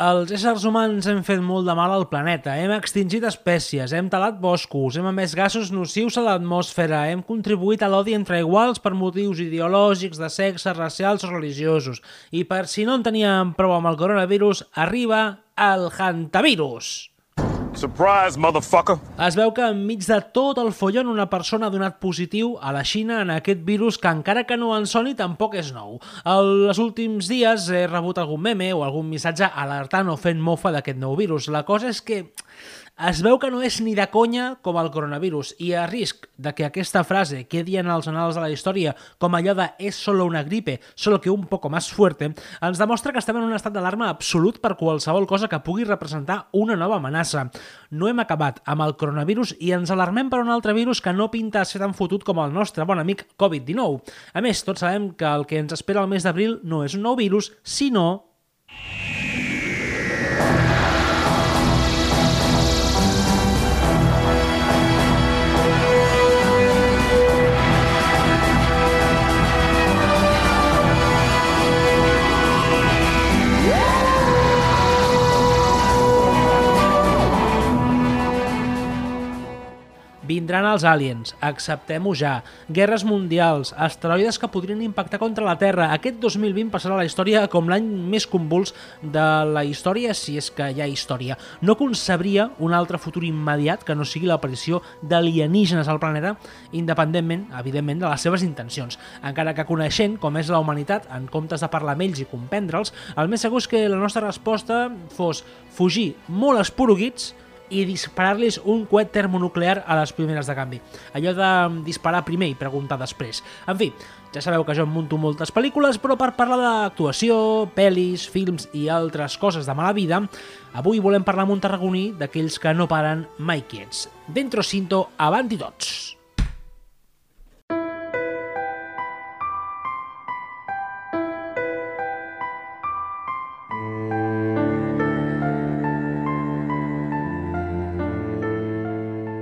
Els éssers humans hem fet molt de mal al planeta, hem extingit espècies, hem talat boscos, hem emès gasos nocius a l'atmosfera, hem contribuït a l'odi entre iguals per motius ideològics, de sexe, racials o religiosos. I per si no en teníem prou amb el coronavirus, arriba el hantavirus. Surprise, motherfucker! Es veu que enmig de tot el follon una persona ha donat positiu a la Xina en aquest virus que encara que no en soni tampoc és nou. Els últims dies he rebut algun meme o algun missatge alertant o fent mofa d'aquest nou virus. La cosa és que es veu que no és ni de conya com el coronavirus i a risc de que aquesta frase quedi en els anals de la història com allò de és solo una gripe, solo que un poco más fuerte, ens demostra que estem en un estat d'alarma absolut per qualsevol cosa que pugui representar una nova amenaça. No hem acabat amb el coronavirus i ens alarmem per un altre virus que no pinta ser tan fotut com el nostre bon amic Covid-19. A més, tots sabem que el que ens espera el mes d'abril no és un nou virus, sinó Vindran els aliens, acceptem-ho ja. Guerres mundials, asteroides que podrien impactar contra la Terra. Aquest 2020 passarà a la història com l'any més convuls de la història, si és que hi ha història. No concebria un altre futur immediat que no sigui l'aparició d'alienígenes al planeta, independentment, evidentment, de les seves intencions. Encara que coneixent com és la humanitat, en comptes de parlar amb ells i comprendre'ls, el més segur és que la nostra resposta fos fugir molt esporuguits i disparar-los un coet termonuclear a les primeres de canvi. Allò de disparar primer i preguntar després. En fi, ja sabeu que jo em munto moltes pel·lícules, però per parlar d'actuació, pel·lis, films i altres coses de mala vida, avui volem parlar amb un tarragoní d'aquells que no paren mai quiets. Dentro cinto, avanti tots!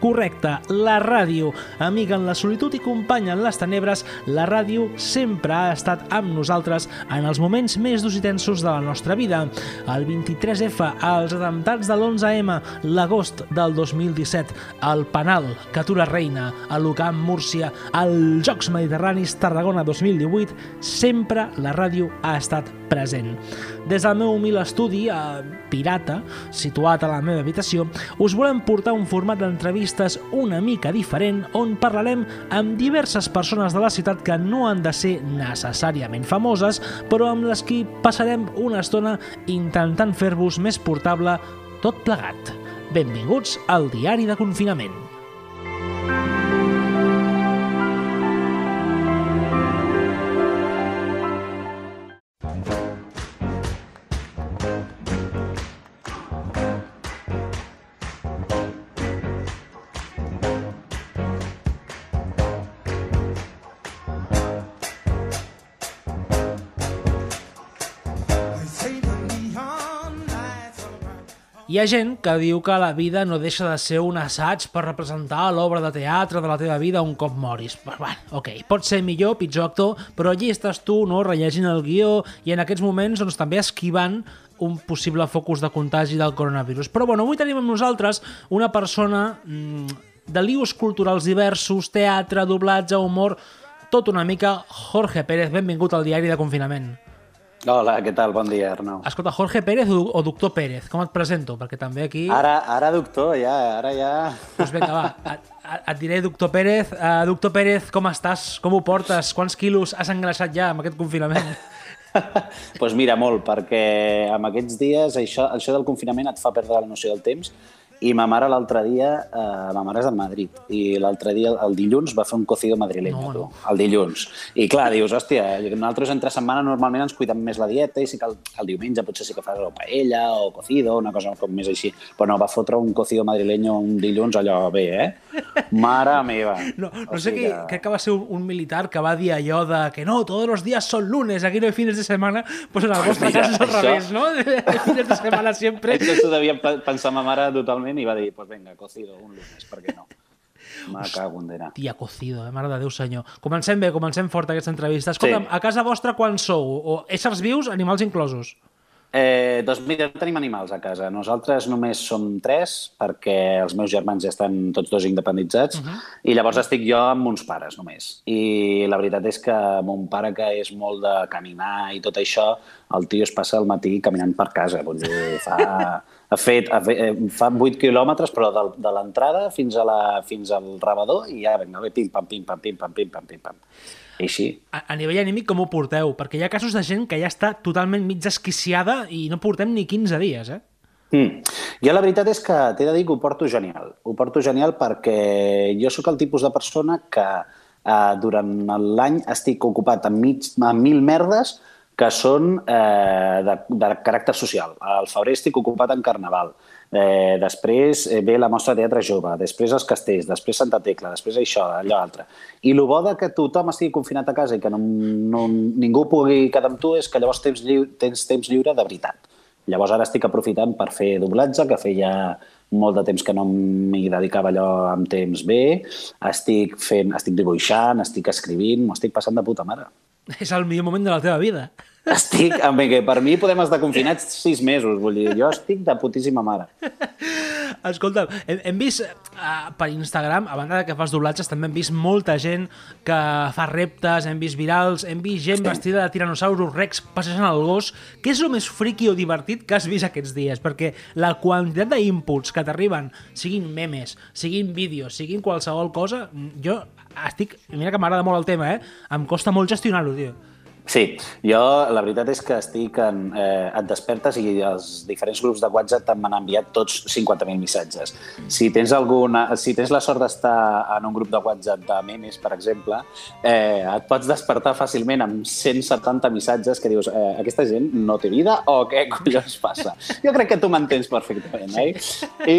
Correcte, la ràdio. Amiga en la solitud i companya en les tenebres, la ràdio sempre ha estat amb nosaltres en els moments més durs i tensos de la nostra vida. El 23F, els atemptats de l'11M, l'agost del 2017, el Penal, Catura Reina, a l'Ucamp Múrcia, els Jocs Mediterranis Tarragona 2018, sempre la ràdio ha estat present. Des del meu humil estudi, a Pirata, situat a la meva habitació, us volem portar un format d'entrevistes una mica diferent on parlarem amb diverses persones de la ciutat que no han de ser necessàriament famoses, però amb les qui passarem una estona intentant fer-vos més portable tot plegat. Benvinguts al Diari de Confinament. Ha gent que diu que la vida no deixa de ser un assaig per representar l'obra de teatre de la teva vida un cop moris. Però, bueno, ok, pot ser millor, pitjor actor, però allí estàs tu, no?, rellegint el guió i en aquests moments doncs, també esquivant un possible focus de contagi del coronavirus. Però bueno, avui tenim amb nosaltres una persona mmm, de lius culturals diversos, teatre, doblatge, humor, tot una mica. Jorge Pérez, benvingut al diari de confinament. Hola, què tal? Bon dia, Arnau. Escolta, Jorge Pérez o, doctor Pérez? Com et presento? Perquè també aquí... Ara, ara doctor, ja, ara ja... Doncs vinga, va, et, et diré doctor Pérez. Uh, doctor Pérez, com estàs? Com ho portes? Quants quilos has engreixat ja amb aquest confinament? pues mira, molt, perquè amb aquests dies això, això del confinament et fa perdre la noció del temps I ma mare l'altre dia, eh, ma mare és de Madrid, i l'altre dia, el dilluns, va fer un cocido madrileño, No, no, tu, el dilluns. I clar, dius, hòstia, nosaltres entre setmana normalment ens cuidem més la dieta i sí que el, el diumenge potser sí que fas o paella o cocido, una cosa com més així. Però no, va fotre un cocido madrileño un dilluns allò bé, eh? Mare meva. No, no O sé sigui qui, crec que va ser un, un militar que va dir allò de que no, todos los días son lunes, aquí no hay fines de semana, pues en el vostre Mira, cas és al això- revés, no? fines de semana sempre. Això s'ho devia pe- pensar ma mare totalment i va dir, pues venga, cocido un lunes, per què no? Me cago en dena. Tia cocido, eh? mare de Déu senyor. Comencem bé, comencem fort aquesta entrevista. Escolta'm, Sí. a casa vostra quan sou? O éssers vius, animals inclosos? Eh, doncs mira, no tenim animals a casa. Nosaltres només som tres, perquè els meus germans ja estan tots dos independitzats, uh -huh. i llavors estic jo amb uns pares només. I la veritat és que mon pare, que és molt de caminar i tot això, el tio es passa el matí caminant per casa. Vull dir, fa, ha fet, ha fet, eh, fa 8 quilòmetres, però de, de l'entrada fins, a la, fins al rebedor, i ja, vinga, bé, pim-pam, pim-pam, pim-pam, pim-pam, pim-pam. I així. A, a nivell anímic, com ho porteu? Perquè hi ha casos de gent que ja està totalment mig esquiciada i no portem ni 15 dies, eh? Mm. Jo la veritat és que t'he de dir que ho porto genial. Ho porto genial perquè jo sóc el tipus de persona que eh, durant l'any estic ocupat amb, mig, amb mil merdes que són eh, de, de caràcter social. Al febrer estic ocupat en Carnaval. Eh, després eh, ve la mostra de teatre jove, després els castells, després Santa Tecla, després això, allò altre. I el bo de que tothom estigui confinat a casa i que no, no, ningú pugui quedar amb tu és que llavors tens, lliure, tens temps lliure de veritat. Llavors ara estic aprofitant per fer doblatge, que feia molt de temps que no m'hi dedicava allò amb temps bé. Estic, fent, estic dibuixant, estic escrivint, m'ho estic passant de puta mare. És el millor moment de la teva vida. Estic, que per mi podem estar confinats sis mesos, vull dir, jo estic de putíssima mare. Escolta, hem, hem vist uh, per Instagram, a banda de que fas doblatges, també hem vist molta gent que fa reptes, hem vist virals, hem vist gent sí. vestida de Tyrannosaurus Rex passejant el gos. Què és el més friqui o divertit que has vist aquests dies? Perquè la quantitat d'inputs que t'arriben, siguin memes, siguin vídeos, siguin qualsevol cosa, jo estic... Mira que m'agrada molt el tema, eh? Em costa molt gestionar-ho, tio. Sí, jo la veritat és que estic en... Eh, et despertes i els diferents grups de WhatsApp m'han enviat tots 50.000 missatges. Si tens, alguna, si tens la sort d'estar en un grup de WhatsApp de memes, per exemple, eh, et pots despertar fàcilment amb 170 missatges que dius eh, aquesta gent no té vida o què collons passa? Jo crec que tu m'entens perfectament, oi? I,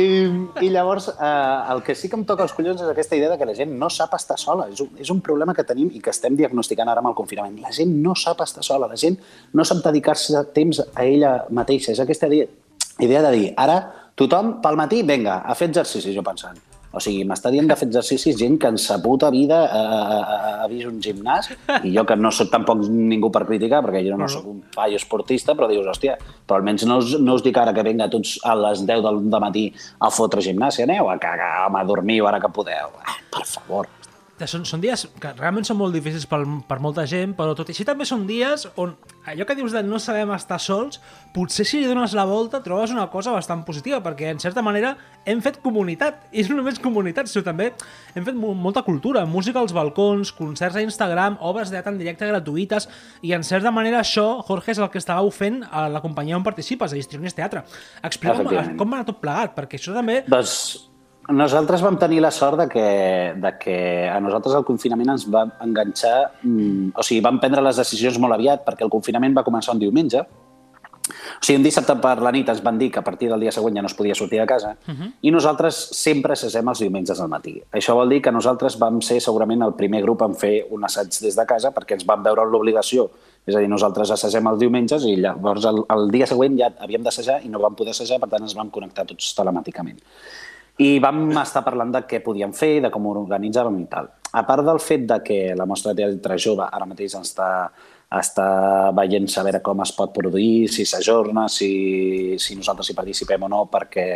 I llavors eh, el que sí que em toca els collons és aquesta idea de que la gent no sap estar sola. És un, és un problema que tenim i que estem diagnosticant ara amb el confinament. La gent no sap estar sola, la gent no sap dedicar-se temps a ella mateixa. És aquesta idea, idea de dir, ara tothom pel matí, venga, a fer exercicis, jo pensant. O sigui, m'està dient de fer exercicis gent que en sa puta vida ha, ha, ha vist un gimnàs i jo que no sóc tampoc ningú per criticar perquè jo no sóc un paio esportista però dius, hòstia, però almenys no us, no us dic ara que venga tots a les 10 del de matí a fotre gimnàsia, aneu a cagar, home, dormiu ara que podeu. Ah, per favor. Són, són dies que realment són molt difícils per, per molta gent, però tot i així també són dies on allò que dius de no sabem estar sols, potser si li dones la volta trobes una cosa bastant positiva, perquè en certa manera hem fet comunitat, i no només comunitat, sinó també hem fet mo molta cultura, música als balcons, concerts a Instagram, obres de en directe gratuïtes, i en certa manera això, Jorge, és el que estàveu fent a la companyia on participes, a Histrionis Teatre. Explica'm Efectivament. com va anar tot plegat, perquè això també... Doncs nosaltres vam tenir la sort de que, de que a nosaltres el confinament ens va enganxar... Mm, o sigui, vam prendre les decisions molt aviat perquè el confinament va començar un diumenge. O sigui, un dissabte per la nit ens van dir que a partir del dia següent ja no es podia sortir de casa uh -huh. i nosaltres sempre assagem els diumenges al matí. Això vol dir que nosaltres vam ser segurament el primer grup en fer un assaig des de casa perquè ens vam veure l'obligació és a dir, nosaltres assagem els diumenges i llavors el, el dia següent ja havíem d'assajar i no vam poder assajar, per tant ens vam connectar tots telemàticament. I vam estar parlant de què podíem fer, de com ho organitzàvem i tal. A part del fet de que la mostra de teatre jove ara mateix està, està veient saber com es pot produir, si s'ajorna, si, si nosaltres hi participem o no, perquè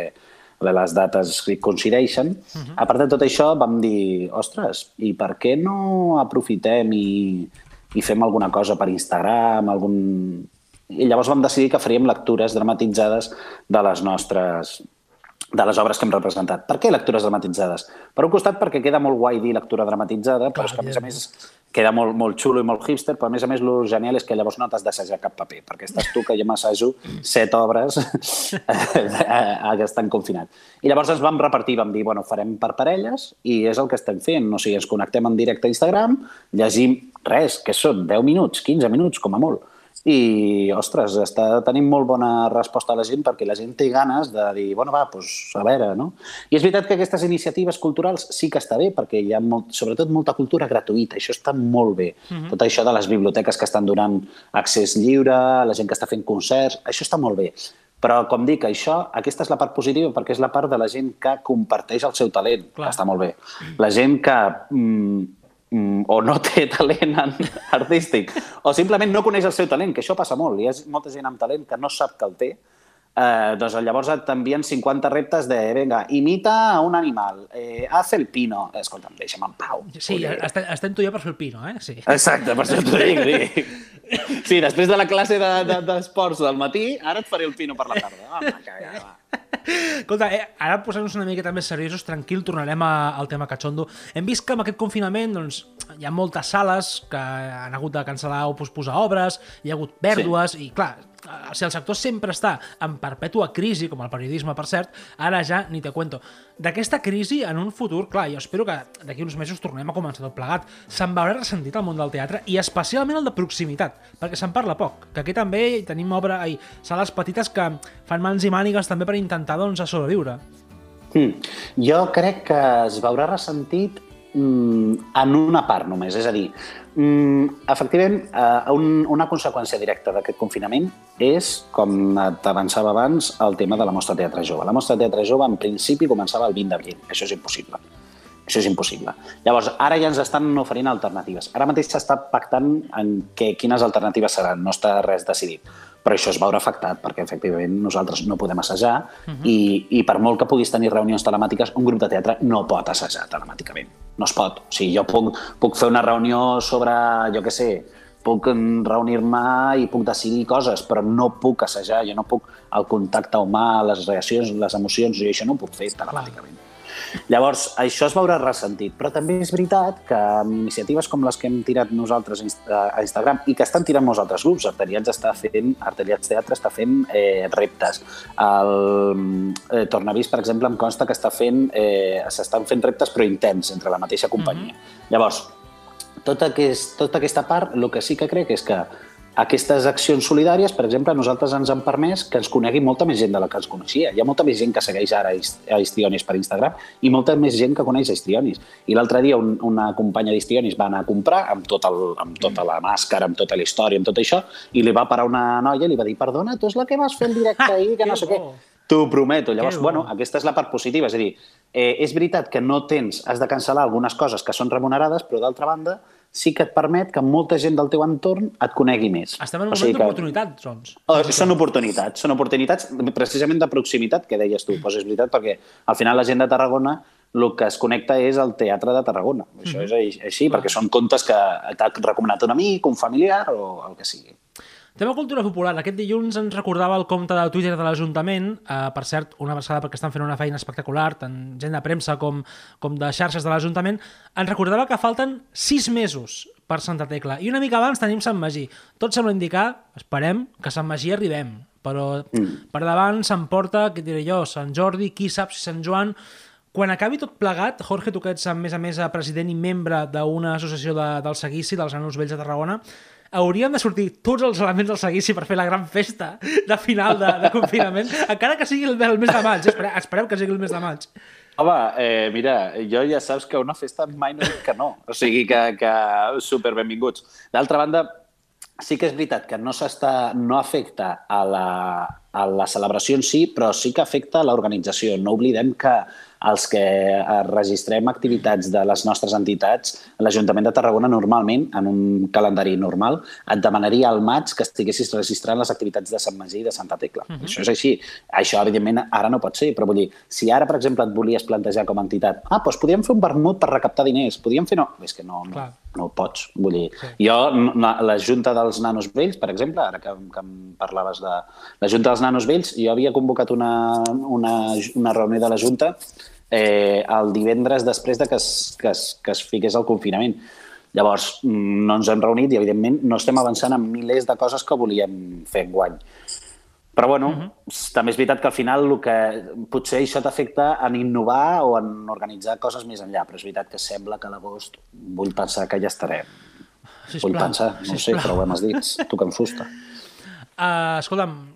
les dates coincideixen. Uh -huh. A part de tot això, vam dir, ostres, i per què no aprofitem i, i fem alguna cosa per Instagram, algun... I llavors vam decidir que faríem lectures dramatitzades de les nostres de les obres que hem representat. Per què lectures dramatitzades? Per un costat, perquè queda molt guai dir lectura dramatitzada, però és que, a més a més, queda molt, molt xulo i molt hipster, però a més a més el genial és que llavors no t'has d'assajar cap paper, perquè estàs tu que jo m'assajo set obres que estan confinat. I llavors ens vam repartir, vam dir, bueno, farem per parelles i és el que estem fent. O sigui, ens connectem en directe a Instagram, llegim res, que són 10 minuts, 15 minuts, com a molt i, ostres, està tenint molt bona resposta a la gent perquè la gent té ganes de dir, bueno, va, doncs, a veure, no? I és veritat que aquestes iniciatives culturals sí que està bé perquè hi ha, molt, sobretot, molta cultura gratuïta. Això està molt bé. Uh -huh. Tot això de les biblioteques que estan donant accés lliure, la gent que està fent concerts, això està molt bé. Però, com dic, això, aquesta és la part positiva perquè és la part de la gent que comparteix el seu talent, Clar. que està molt bé. La gent que mm, Mm, o no té talent artístic, o simplement no coneix el seu talent, que això passa molt. Hi ha molta gent amb talent que no sap que el té, eh, doncs llavors t'envien 50 reptes de, vinga, imita un animal, eh, haz el pino. Escolta'm, deixa'm en pau. Sí, estem, estem tu i jo per fer el pino, eh? Sí. Exacte, per això t'ho dic, dic. Sí, després de la classe d'esports de, de, del matí, ara et faré el pino per la tarda. Home, que, ja, va. Escolta, eh, ara posant-nos una miqueta més seriosos, tranquil, tornarem a, al tema cachondo. Hem vist que amb aquest confinament doncs, hi ha moltes sales que han hagut de cancel·lar o posposar obres, hi ha hagut pèrdues, sí. i clar, Eh, si el sector sempre està en perpètua crisi, com el periodisme, per cert, ara ja ni te cuento. D'aquesta crisi, en un futur, clar, jo espero que d'aquí uns mesos tornem a començar tot plegat, se'n veurà ressentit el món del teatre i especialment el de proximitat, perquè se'n parla poc, que aquí també tenim obra, ai, sales petites que fan mans i mànigues també per intentar doncs, sobreviure. Hmm. Jo crec que es veurà ressentit en una part només, és a dir, Mm, efectivament, eh, un, una conseqüència directa d'aquest confinament és, com t'avançava abans, el tema de la mostra Teatre Jove. La mostra Teatre Jove, en principi, començava el 20 d'abril. Això és impossible. Això és impossible. Llavors, ara ja ens estan oferint alternatives. Ara mateix s'està pactant en que, quines alternatives seran. No està res decidit però això es veurà afectat perquè efectivament nosaltres no podem assajar uh -huh. i, i per molt que puguis tenir reunions telemàtiques, un grup de teatre no pot assajar telemàticament. No es pot. O sigui, jo puc, puc fer una reunió sobre, jo què sé, puc reunir-me i puc decidir coses, però no puc assajar, jo no puc el contacte humà, les reaccions, les emocions, jo això no ho puc fer telemàticament. Clar. Llavors, això es veurà ressentit, però també és veritat que amb iniciatives com les que hem tirat nosaltres a Instagram i que estan tirant molts altres grups, Arteriats està fent, Arteriats Teatre està fent eh, reptes. El eh, Tornavís, per exemple, em consta que està fent, eh, s'estan fent reptes però intens entre la mateixa companyia. Mm -hmm. Llavors, tota, aquest, tota aquesta part, el que sí que crec és que aquestes accions solidàries, per exemple, a nosaltres ens han permès que ens conegui molta més gent de la que ens coneixia. Hi ha molta més gent que segueix ara a Histrionis per Instagram i molta més gent que coneix Histrionis. I l'altre dia un, una companya d'Histrionis va anar a comprar amb, tot el, amb tota la màscara, amb tota la història, amb tot això, i li va parar una noia i li va dir perdona, tu és la que vas fer el directe ahir, que no sé què. T'ho prometo. Llavors, bueno, aquesta és la part positiva. És a dir, eh, és veritat que no tens, has de cancel·lar algunes coses que són remunerades, però d'altra banda, sí que et permet que molta gent del teu entorn et conegui més. Estem en un o moment d'oportunitats, doncs. Oh, són oportunitats, són oportunitats precisament de proximitat, que deies tu. Pues és veritat, perquè al final la gent de Tarragona el que es connecta és el teatre de Tarragona. Això mm -hmm. és així, perquè són contes que t'ha recomanat un amic, un familiar o el que sigui. Tema cultura popular. Aquest dilluns ens recordava el compte de Twitter de l'Ajuntament, eh, per cert, una abraçada perquè estan fent una feina espectacular, tant gent de premsa com, com de xarxes de l'Ajuntament, ens recordava que falten sis mesos per Santa Tecla. I una mica abans tenim Sant Magí. Tot sembla indicar, esperem, que a Sant Magí arribem. Però mm. per davant s'emporta, què diré jo, Sant Jordi, qui sap si Sant Joan... Quan acabi tot plegat, Jorge, tu que ets a més a més president i membre d'una associació de, del Seguici, dels Nanos Vells de Tarragona, haurien de sortir tots els elements del seguici per fer la gran festa de final de, de confinament, encara que sigui el, el mes de maig. Espere, espereu que sigui el mes de maig. Home, eh, mira, jo ja saps que una festa mai no dic que no. O sigui que, que super benvinguts. D'altra banda, sí que és veritat que no s'està no afecta a la, a la celebració en sí, però sí que afecta a l'organització. No oblidem que els que eh, registrem activitats de les nostres entitats, l'Ajuntament de Tarragona normalment, en un calendari normal, et demanaria al maig que estiguessis registrant les activitats de Sant Magí i de Santa Tecla. Uh mhm. -huh. Això és així. Això, evidentment, ara no pot ser, però vull dir, si ara, per exemple, et volies plantejar com a entitat, ah, doncs podríem fer un vermut per recaptar diners, podríem fer... No, és que no, no, no ho pots. Vull dir, sí. jo, la Junta dels Nanos Vells, per exemple, ara que, que em parlaves de la Junta dels Nanos Vells, jo havia convocat una, una, una reunió de la Junta eh, el divendres després de que es, que, es, que es fiqués el confinament. Llavors, mm, no ens hem reunit i, evidentment, no estem avançant en milers de coses que volíem fer enguany. Però, bueno, uh -huh. també és veritat que al final el que potser això t'afecta en innovar o en organitzar coses més enllà, però és veritat que sembla que a l'agost vull pensar que ja estarem. Sisplau, vull pensar, no ho sé, sisplau. però ho hem dits, tocant fusta. Uh, escolta'm,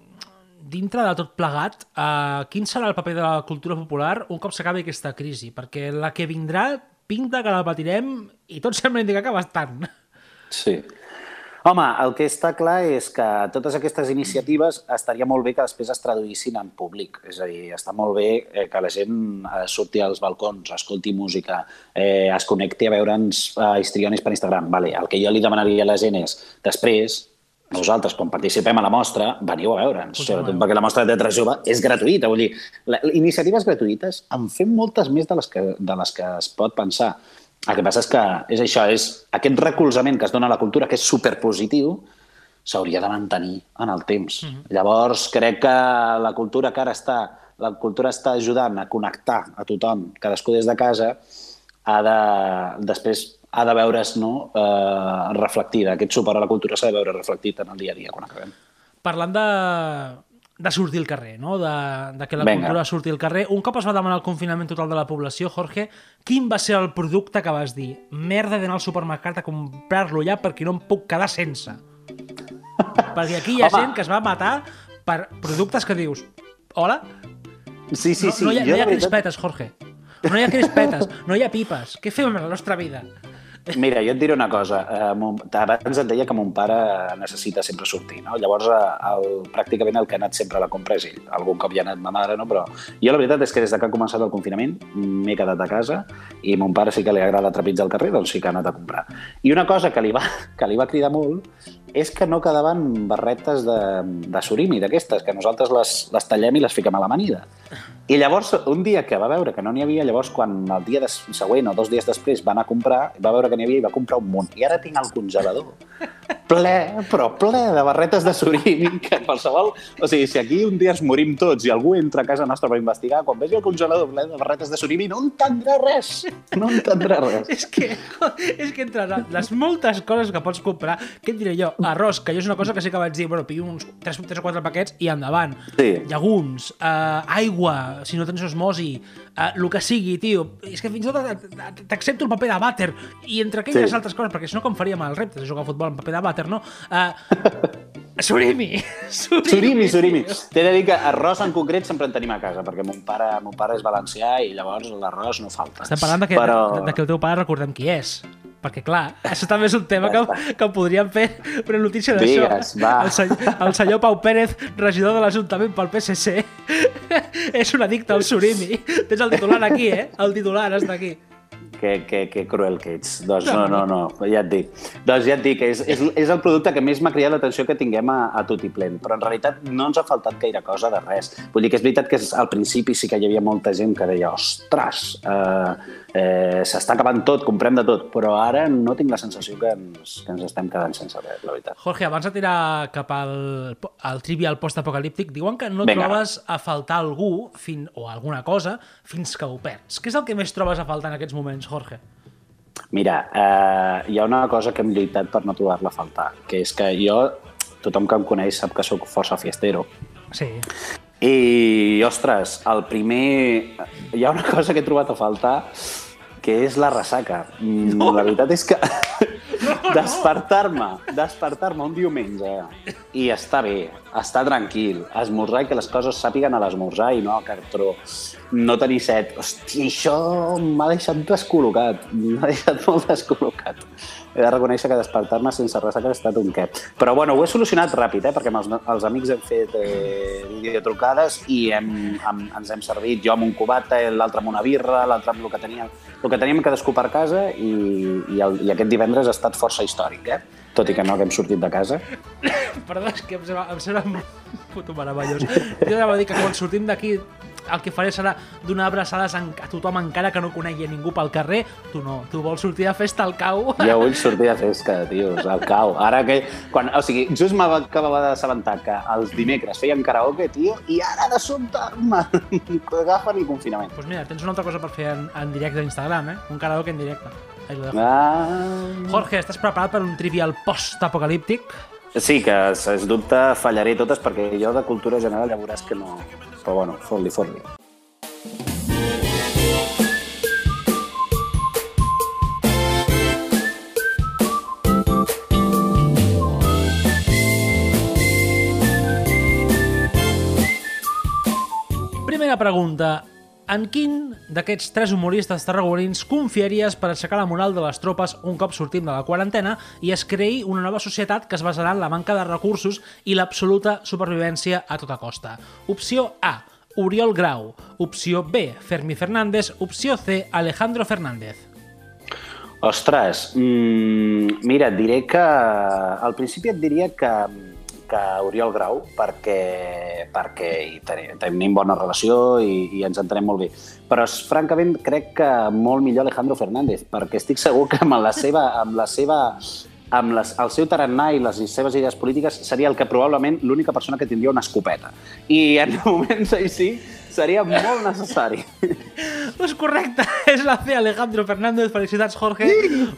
dintre de tot plegat, uh, quin serà el paper de la cultura popular un cop s'acabi aquesta crisi? Perquè la que vindrà pinta que la patirem i tot sembla indicar que bastant. Sí. Home, el que està clar és que totes aquestes iniciatives estaria molt bé que després es traduïssin en públic. És a dir, està molt bé eh, que la gent eh, surti als balcons, escolti música, eh, es connecti a veure'ns eh, histrionis per Instagram. Vale, el que jo li demanaria a la gent és, després, nosaltres, quan participem a la mostra, veniu a veure'ns. Sobretot perquè la mostra de teatre jove és gratuïta. Vull dir, la, iniciatives gratuïtes en fem moltes més de les que, de les que es pot pensar. El que passa és que és això, és aquest recolzament que es dona a la cultura, que és superpositiu, s'hauria de mantenir en el temps. Mm -hmm. Llavors, crec que la cultura que ara està, la cultura està ajudant a connectar a tothom, cadascú des de casa, ha de, després ha de veure's no, eh, reflectida. Aquest suport a la cultura s'ha de veure reflectit en el dia a dia quan acabem. Parlant de, de sortir al carrer, no? de, de que la Vinga. cultura surti al carrer. Un cop es va demanar el confinament total de la població, Jorge, quin va ser el producte que vas dir? Merda d'anar al supermercat a comprar-lo ja perquè no em puc quedar sense. perquè aquí hi ha Home. gent que es va matar per productes que dius hola? Sí, sí, no, sí. no hi ha, jo, no hi ha crispetes, Jorge. No hi ha crispetes, no hi ha pipes. Què fem amb la nostra vida? Mira, jo et diré una cosa. Eh, abans et deia que mon pare necessita sempre sortir, no? Llavors, eh, el, pràcticament el que ha anat sempre a la compra és ell. Algun cop hi ha anat ma mare, no? Però jo la veritat és que des de que ha començat el confinament m'he quedat a casa i mon pare sí que li agrada trepitjar al carrer, doncs sí que ha anat a comprar. I una cosa que li va, que li va cridar molt és que no quedaven barretes de, de surimi, d'aquestes, que nosaltres les, les tallem i les fiquem a l'amanida. I llavors, un dia que va veure que no n'hi havia, llavors quan el dia des, següent o dos dies després va anar a comprar, va veure que n'hi havia i va comprar un munt. I ara tinc el congelador ple, però ple de barretes de surimi, que qualsevol... O sigui, si aquí un dia ens morim tots i algú entra a casa nostra per investigar, quan vegi el congelador ple de barretes de surimi no entendrà res, no entendrà res. És que, és que entre les moltes coses que pots comprar, què et diré jo? Arròs, que jo és una cosa que sí que vaig dir, bueno, pillo uns 3, 3 o 4 paquets i endavant. Sí. Llegums, eh, aigua, si no tens osmosi, eh, el que sigui, tio. És que fins i tot t'accepto el paper de vàter i entre aquelles Sí. altres coses, perquè si no com faríem el repte de jugar a futbol amb paper de vàter, no? Eh, surimi! Surimi, Surimi, surimi. T'he de dir que arròs en concret sempre en tenim a casa, perquè mon pare, mon pare és valencià i llavors l'arròs no falta. Estem parlant de que, Però... de, de que el teu pare recordem qui és. Perquè, clar, això també és un tema que, que podríem fer una notícia d'això. Digues, va. El, senyor, el senyor Pau Pérez, regidor de l'Ajuntament pel PSC, és un addicte al surimi. Tens el titular aquí, eh? El titular està aquí. Que, que, que cruel que ets. Doncs no, no, no, ja et dic. Doncs ja et dic, és, és, és el producte que més m'ha cridat l'atenció que tinguem a, a tot i plen, però en realitat no ens ha faltat gaire cosa de res. Vull dir que és veritat que al principi sí que hi havia molta gent que deia ostres, eh, eh, s'està acabant tot, comprem de tot, però ara no tinc la sensació que ens, que ens estem quedant sense res, la veritat. Jorge, abans de tirar cap al, al trivial post-apocalíptic, diuen que no Vinga. trobes a faltar algú fin, o alguna cosa fins que ho perds. Què és el que més trobes a faltar en aquests moments, Jorge? Mira, eh, hi ha una cosa que hem lluitat per no trobar-la a faltar, que és que jo, tothom que em coneix sap que sóc força fiestero, Sí. I, ostres, el primer... Hi ha una cosa que he trobat a faltar que és la ressaca. No. La veritat és que despertar-me, despertar-me un diumenge i estar bé, estar tranquil, esmorzar i que les coses sàpiguen a l'esmorzar i no al cartró, no tenir set. Hòstia, això m'ha deixat descol·locat, m'ha deixat molt descol·locat. He de reconèixer que despertar-me sense ressaca ha estat un què. Però bueno, ho he solucionat ràpid, eh? perquè amb els, els amics hem fet eh, videotrucades i hem, hem, ens hem servit, jo amb un cubata, l'altre amb una birra, l'altre amb el que teníem, el que teníem cadascú per casa i, i, el, i aquest divendres ha estat força històric, eh? Tot i que no haguem sortit de casa. Perdó, és que em sembla, em sembla puto meravellós. Jo anava a dir que quan sortim d'aquí el que faré serà donar abraçades a tothom encara que no conegui ningú pel carrer. Tu no, tu vols sortir a festa al cau. Jo vull sortir de festa, tios, al cau. Ara que... Quan, o sigui, just m'acabava d'assabentar que els dimecres feien karaoke, tio, i ara de sobte m'agafen i confinament. Doncs pues mira, tens una altra cosa per fer en, en directe a Instagram, eh? Un karaoke en directe. Ahí lo dejo. Ah... Jorge, estàs preparat per un trivial post-apocalíptic? Sí, que sens dubte fallaré totes perquè jo de cultura general ja veuràs que no... Però bueno, fot-li, fot-li. Primera pregunta. En quin d'aquests tres humoristes tarragonins confiaries per aixecar la moral de les tropes un cop sortim de la quarantena i es creï una nova societat que es basarà en la manca de recursos i l'absoluta supervivència a tota costa? Opció A. Oriol Grau. Opció B. Fermi Fernández. Opció C. Alejandro Fernández. Ostres, mm, mira, et diré que... Al principi et diria que, que Oriol Grau, perquè, perquè hi tenim, tenim bona relació i, i ens entenem molt bé. Però, és, francament, crec que molt millor Alejandro Fernández, perquè estic segur que amb la seva, amb la seva amb les, el seu tarannà i les seves idees polítiques seria el que probablement l'única persona que tindria una escopeta. I en moments així seria molt necessari. Doncs correcte, és la C, Alejandro Fernández. Felicitats, Jorge.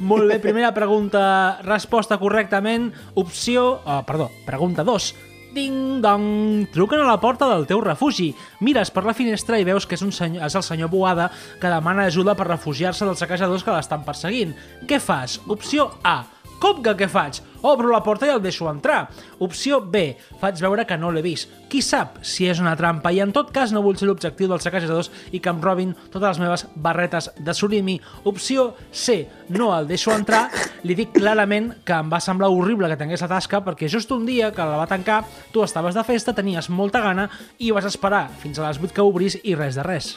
Molt bé, primera pregunta, resposta correctament. Opció... Oh, perdó, pregunta 2. Ding dong! Truquen a la porta del teu refugi. Mires per la finestra i veus que és, un senyor, és el senyor Boada que demana ajuda per refugiar-se dels saquejadors que l'estan perseguint. Què fas? Opció A. Que què faig? Obro la porta i el deixo entrar. Opció B. Faig veure que no l'he vist. Qui sap si és una trampa i en tot cas no vull ser l'objectiu dels saquejadors i que em robin totes les meves barretes de surimi. Opció C. No el deixo entrar. Li dic clarament que em va semblar horrible que tingués la tasca perquè just un dia que la va tancar tu estaves de festa, tenies molta gana i vas esperar fins a les 8 que obris i res de res.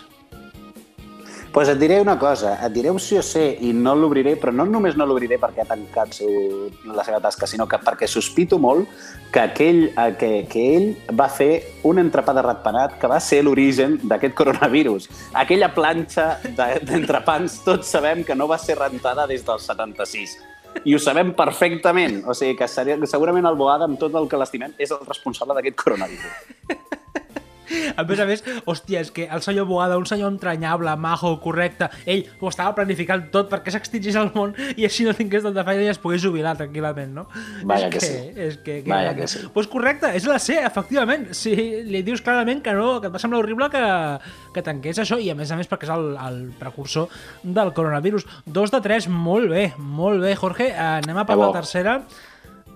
Pues et diré una cosa, et diré opció C i no l'obriré, però no només no l'obriré perquè ha tancat seu, la seva tasca, sinó que perquè sospito molt que, aquell, eh, que, que ell va fer un entrepà de ratpenat que va ser l'origen d'aquest coronavirus. Aquella planxa de- d'entrepans, tots sabem que no va ser rentada des del 76. I ho sabem perfectament. O sigui que seria, segurament el Boada, amb tot el que l'estimem, és el responsable d'aquest coronavirus. A més a més, hòstia, és que el senyor Boada, un senyor entranyable, majo, correcte, ell ho estava planificant tot perquè s'extingís el món i així no tingués tanta feina i es pogués jubilar tranquil·lament, no? Vaja és que que, sí. És que, que Vaja que sí. Pues correcte, és la C, efectivament. Si li dius clarament que no, que et va semblar horrible que, que tanqués això i a més a més perquè és el, el precursor del coronavirus. Dos de tres, molt bé, molt bé, Jorge. Eh, Anem a per la tercera.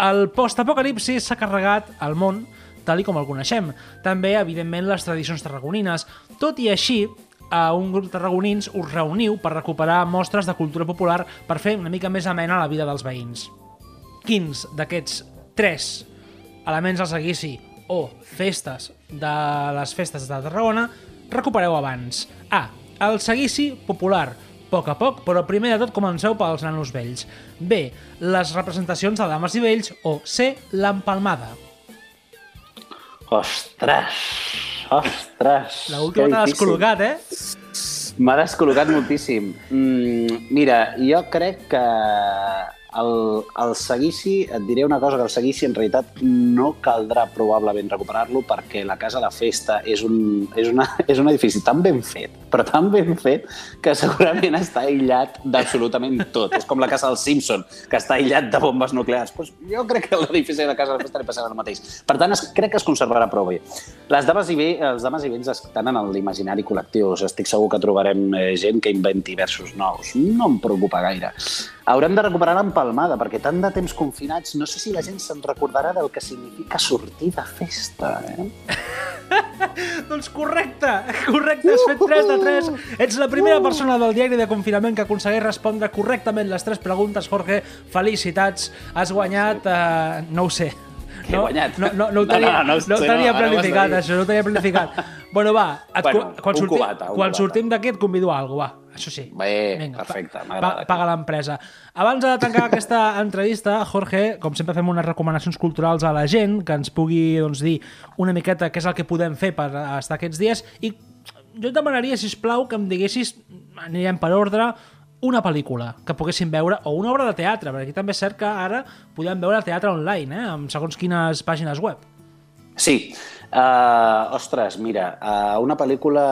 El post-apocalipsis s'ha carregat al món tal i com el coneixem. També, evidentment, les tradicions tarragonines. Tot i així, a un grup de tarragonins us reuniu per recuperar mostres de cultura popular per fer una mica més amena la vida dels veïns. Quins d'aquests tres elements al seguici o festes de les festes de Tarragona recupereu abans? A. El seguici popular, a poc a poc, però primer de tot comenceu pels nanos vells. B. Les representacions de dames i vells. O C. L'empalmada. Ostres! Ostres! L'última que t'ha difícil. descol·locat, eh? M'ha descol·locat moltíssim. Mm, mira, jo crec que el, el seguici, et diré una cosa, que el seguici en realitat no caldrà probablement recuperar-lo perquè la Casa de Festa és un, és, una, és un edifici tan ben fet, però tan ben fet, que segurament està aïllat d'absolutament tot. És com la casa del Simpson, que està aïllat de bombes nuclears. Pues jo crec que l'edifici de la Casa de Festa li passarà el mateix. Per tant, es, crec que es conservarà prou bé. Les dames i bé, els dames i vells estan en l'imaginari col·lectiu. Estic segur que trobarem eh, gent que inventi versos nous. No em preocupa gaire. Haurem de recuperar l'empalmada, perquè tant de temps confinats, no sé si la gent se'n recordarà del que significa sortir de festa. Eh? Doncs correcte, correcte, has fet 3 de 3. Ets la primera persona del diari de confinament que aconsegueix respondre correctament les tres preguntes, Jorge. Felicitats, has guanyat... Uh, no ho sé. Que he guanyat? No, no, no, ho No, tenia, no, no, no, ho no, tenia planificat, dir. això, no ho tenia planificat. Bueno, va, et, Bueno, quan, sortim, cubata, quan sortim d'aquí et convido a alguna cosa, va, això sí. Bé, perfecte, pa, m'agrada. paga l'empresa. Abans de tancar aquesta entrevista, Jorge, com sempre fem unes recomanacions culturals a la gent, que ens pugui doncs, dir una miqueta què és el que podem fer per estar aquests dies, i jo et demanaria, si plau que em diguessis, anirem per ordre, una pel·lícula que poguéssim veure, o una obra de teatre, perquè aquí també és cert que ara podem veure teatre online, eh, amb segons quines pàgines web. Sí. Uh, ostres, mira, uh, una pel·lícula,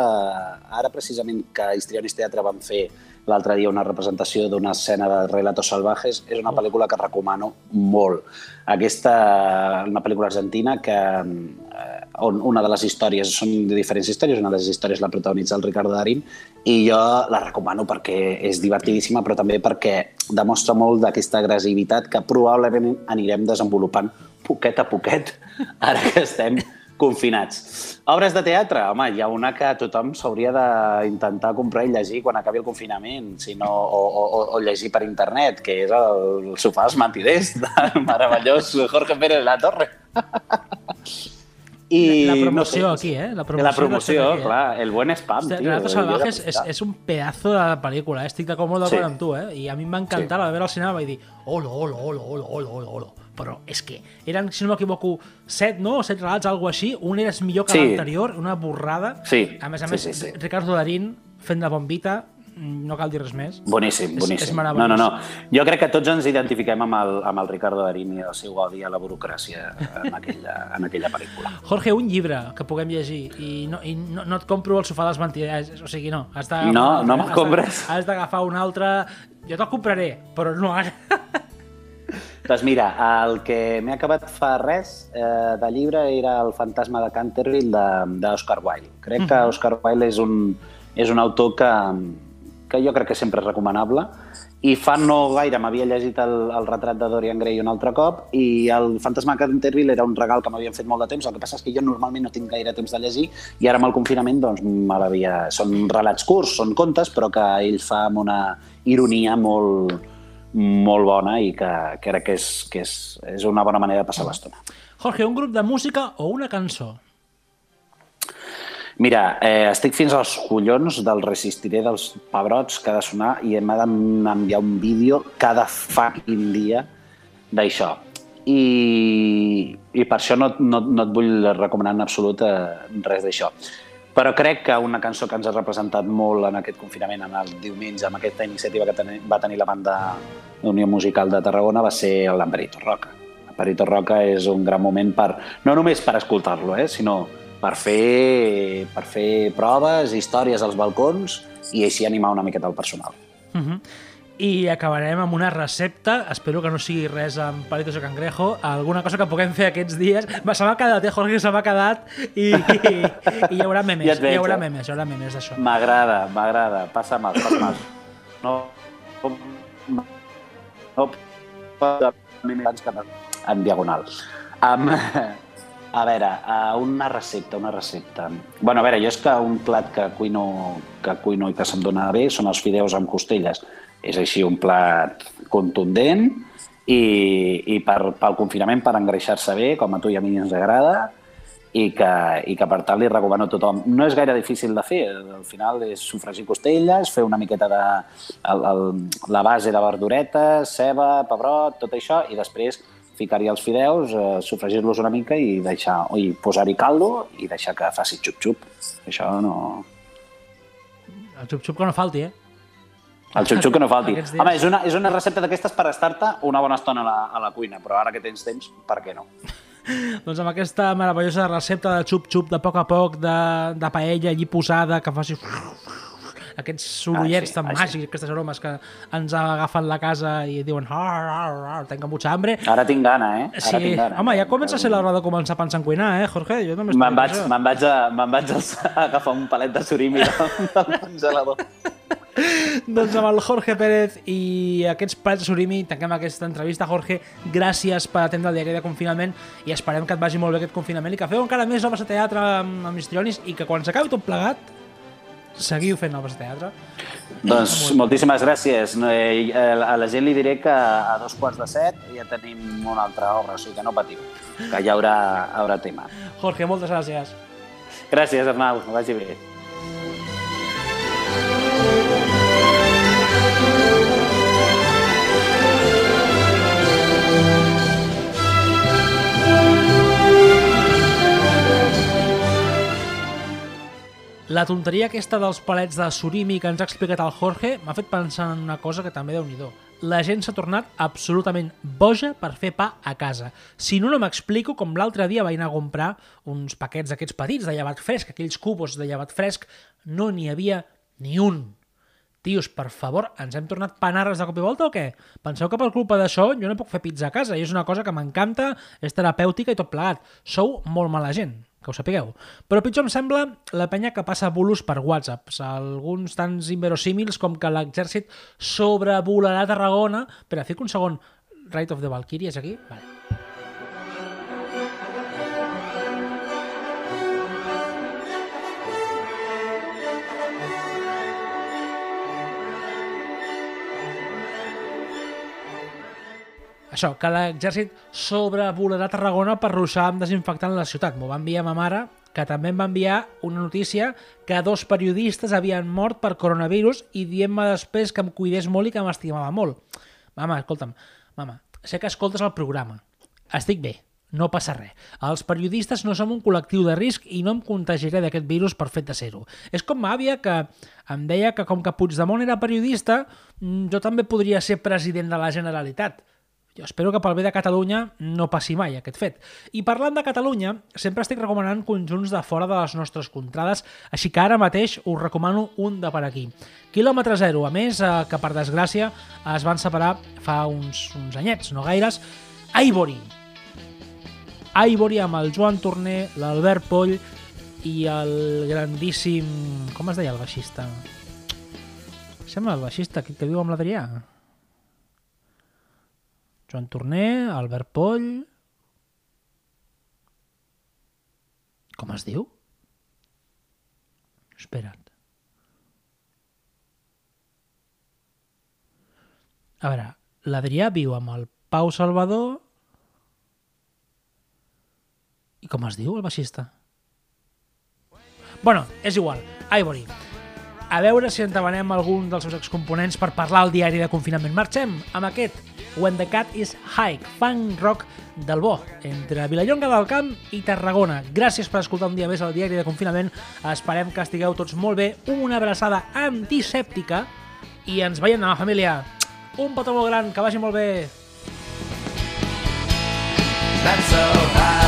ara precisament que Histrionis Teatre van fer l'altre dia una representació d'una escena de Relatos Salvajes. És una pel·lícula que recomano molt. Aquesta, una pel·lícula argentina que, eh, on una de les històries, són de diferents històries, una de les històries la protagonitza el Ricardo Darín, i jo la recomano perquè és divertidíssima, però també perquè demostra molt d'aquesta agressivitat que probablement anirem desenvolupant poquet a poquet, ara que estem confinats. Obres de teatre, home, hi ha una que tothom s'hauria d'intentar comprar i llegir quan acabi el confinament, si no, o, o, o llegir per internet, que és el sofà dels mentiders del meravellós Jorge Pérez de la Torre. I, la promoció no aquí, eh? La promoció, la promoció aquí, eh? clar, el buen spam, tio. Relatos jo Salvajes de és, és un pedazo de pel·lícula, eh? estic molt d'acord Sí. amb tu, eh? I a mi em va encantar Sí. sí. veure al cinema i dir olo, olo, olo, olo, olo, olo. Però és que eren, si no m'equivoco, set, no? Set relats, alguna així. Un era millor que Sí. l'anterior, una borrada. Sí, A més a sí, més, sí, sí. Ricardo Darín fent de bombita, no cal dir res més. Boníssim, És- boníssim. és no, meravellós. no, no. Jo crec que tots ens identifiquem amb el, amb el Ricardo Darín i el seu odi a la burocràcia en aquella, en aquella pel·lícula. Jorge, un llibre que puguem llegir i no, i no, no et compro el sofà dels mentiders, o sigui, no. Has No, no me'l compres. Has d'agafar un altre... Jo te'l compraré, però no ara. Doncs mira, el que m'he acabat fa res eh, de llibre era El fantasma de Canterville d'Oscar Wilde. Crec que Oscar Wilde és un, és un autor que, que jo crec que sempre és recomanable i fa no gaire m'havia llegit el, el retrat de Dorian Gray un altre cop i el Fantasma de Canterville era un regal que m'havien fet molt de temps, el que passa és que jo normalment no tinc gaire temps de llegir i ara amb el confinament doncs me l'havia... Són relats curts, són contes, però que ell fa amb una ironia molt, molt bona i que, que crec que, és, que és, és una bona manera de passar l'estona. Jorge, un grup de música o una cançó? Mira, eh, estic fins als collons del Resistiré dels Pebrots que ha de sonar i m'ha d'enviar un vídeo cada fucking dia d'això. I, I per això no, no, no et vull recomanar en absolut eh, res d'això. Però crec que una cançó que ens ha representat molt en aquest confinament, en el diumenge, amb aquesta iniciativa que va tenir la banda d'Unió Musical de Tarragona, va ser l'Amperito Roca. L'Amperito Roca és un gran moment per, no només per escoltar-lo, eh, sinó per fer, per fer proves, històries als balcons i així animar una miqueta el personal. Uh -huh. I acabarem amb una recepta, espero que no sigui res amb palitos de cangrejo, alguna cosa que puguem fer aquests dies. Va, se m'ha quedat, eh, Jorge, se m'ha quedat i, i, i hi haurà memes, Ja veig, hi haurà eh? memes, hi haurà memes d'això. M'agrada, m'agrada. Passa mal, passa mal. No, no, no, que en diagonal. Um, a veure, uh, una recepta, una recepta. bueno, a veure, jo és que un plat que cuino, que cuino i que se'm dona bé són els fideus amb costelles. És així un plat contundent i, i per, pel confinament per engreixar-se bé, com a tu i a mi ens agrada, i que, i que per tant li recomano a tothom. No és gaire difícil de fer, al final és sofregir costelles, fer una miqueta de el, el, la base de verduretes, ceba, pebrot, tot això, i després ficar-hi els fideus, eh, sofregir-los una mica i deixar i posar-hi caldo i deixar que faci xup-xup. Això no... El xup-xup que no falti, eh? El xup-xup que no falti. Home, és una, és una recepta d'aquestes per estar-te una bona estona a la, a la cuina, però ara que tens temps, per què no? Doncs amb aquesta meravellosa recepta de xup-xup de poc a poc, de, de paella allí posada, que faci aquests sorollets Ah, sí, tan ah, sí. màgics, aquestes aromes que ens agafen la casa i diuen ar, ar, ar, tengo mucha hambre. Ara tinc gana, eh? Ara Sí, tinc gana. home, ja comença a ser l'hora de començar a pensar en cuinar, eh, Jorge? Jo Me'n vaig, me'n vaig, a, me'n vaig a agafar un palet de surimi del congelador. Doncs amb el Jorge Pérez i aquests de surimi tanquem aquesta entrevista. Jorge, gràcies per atendre el diari de confinament i esperem que et vagi molt bé aquest confinament i que feu encara més obres de teatre amb, amb histrionis i que quan s'acabi tot plegat seguiu fent obres de teatre. Doncs moltíssimes gràcies. Eh, eh, A la gent li diré que a dos quarts de set ja tenim una altra obra, o sigui que no patiu, que hi haurà, haurà tema. Jorge, moltes gràcies. Gràcies, Arnau, que vagi bé. La tonteria aquesta dels palets de surimi que ens ha explicat el Jorge m'ha fet pensar en una cosa que també déu nhi La gent s'ha tornat absolutament boja per fer pa a casa. Si no, no m'explico com l'altre dia vaig anar a comprar uns paquets d'aquests petits de llevat fresc, aquells cubos de llevat fresc, no n'hi havia ni un. Tios, per favor, ens hem tornat panarres de cop i volta o què? Penseu que per culpa d'això jo no puc fer pizza a casa i és una cosa que m'encanta, és terapèutica i tot plegat. Sou molt mala gent, que ho sapigueu. Però pitjor em sembla la penya que passa bulos per WhatsApp, alguns tants inverosímils com que l'exèrcit sobrevolarà Tarragona... Espera, fico un segon. Right of the Valkyrie és aquí? Vale. Això, que l'exèrcit sobrevolarà Tarragona per ruixar amb desinfectant la ciutat. M'ho va enviar ma mare, que també em va enviar una notícia que dos periodistes havien mort per coronavirus i dient-me després que em cuidés molt i que m'estimava molt. Mama, escolta'm, mama, sé que escoltes el programa. Estic bé, no passa res. Els periodistes no som un col·lectiu de risc i no em contagiaré d'aquest virus per fet de ser-ho. És com ma àvia que em deia que com que Puigdemont era periodista, jo també podria ser president de la Generalitat. Jo espero que pel bé de Catalunya no passi mai aquest fet. I parlant de Catalunya, sempre estic recomanant conjunts de fora de les nostres contrades, així que ara mateix us recomano un de per aquí. Kilòmetre zero, a més, eh, que per desgràcia es van separar fa uns, uns anyets, no gaires, Ivory. Ivory amb el Joan Torner, l'Albert Poll i el grandíssim... Com es deia el baixista? Sembla el baixista que, que viu amb l'Adrià. Joan Torner, Albert Poll... Com es diu? Espera't. A veure, l'Adrià viu amb el Pau Salvador... I com es diu, el baixista? Bueno, és igual. Ivory. A veure si entabanem algun dels seus excomponents per parlar al diari de confinament. Marxem amb aquest When the Cat is High, funk rock del bo, entre Vilallonga del Camp i Tarragona. Gràcies per escoltar un dia més el diari de confinament. Esperem que estigueu tots molt bé. Una abraçada antisèptica i ens veiem demà, família. Un petó molt gran, que vagi molt bé. That's so high.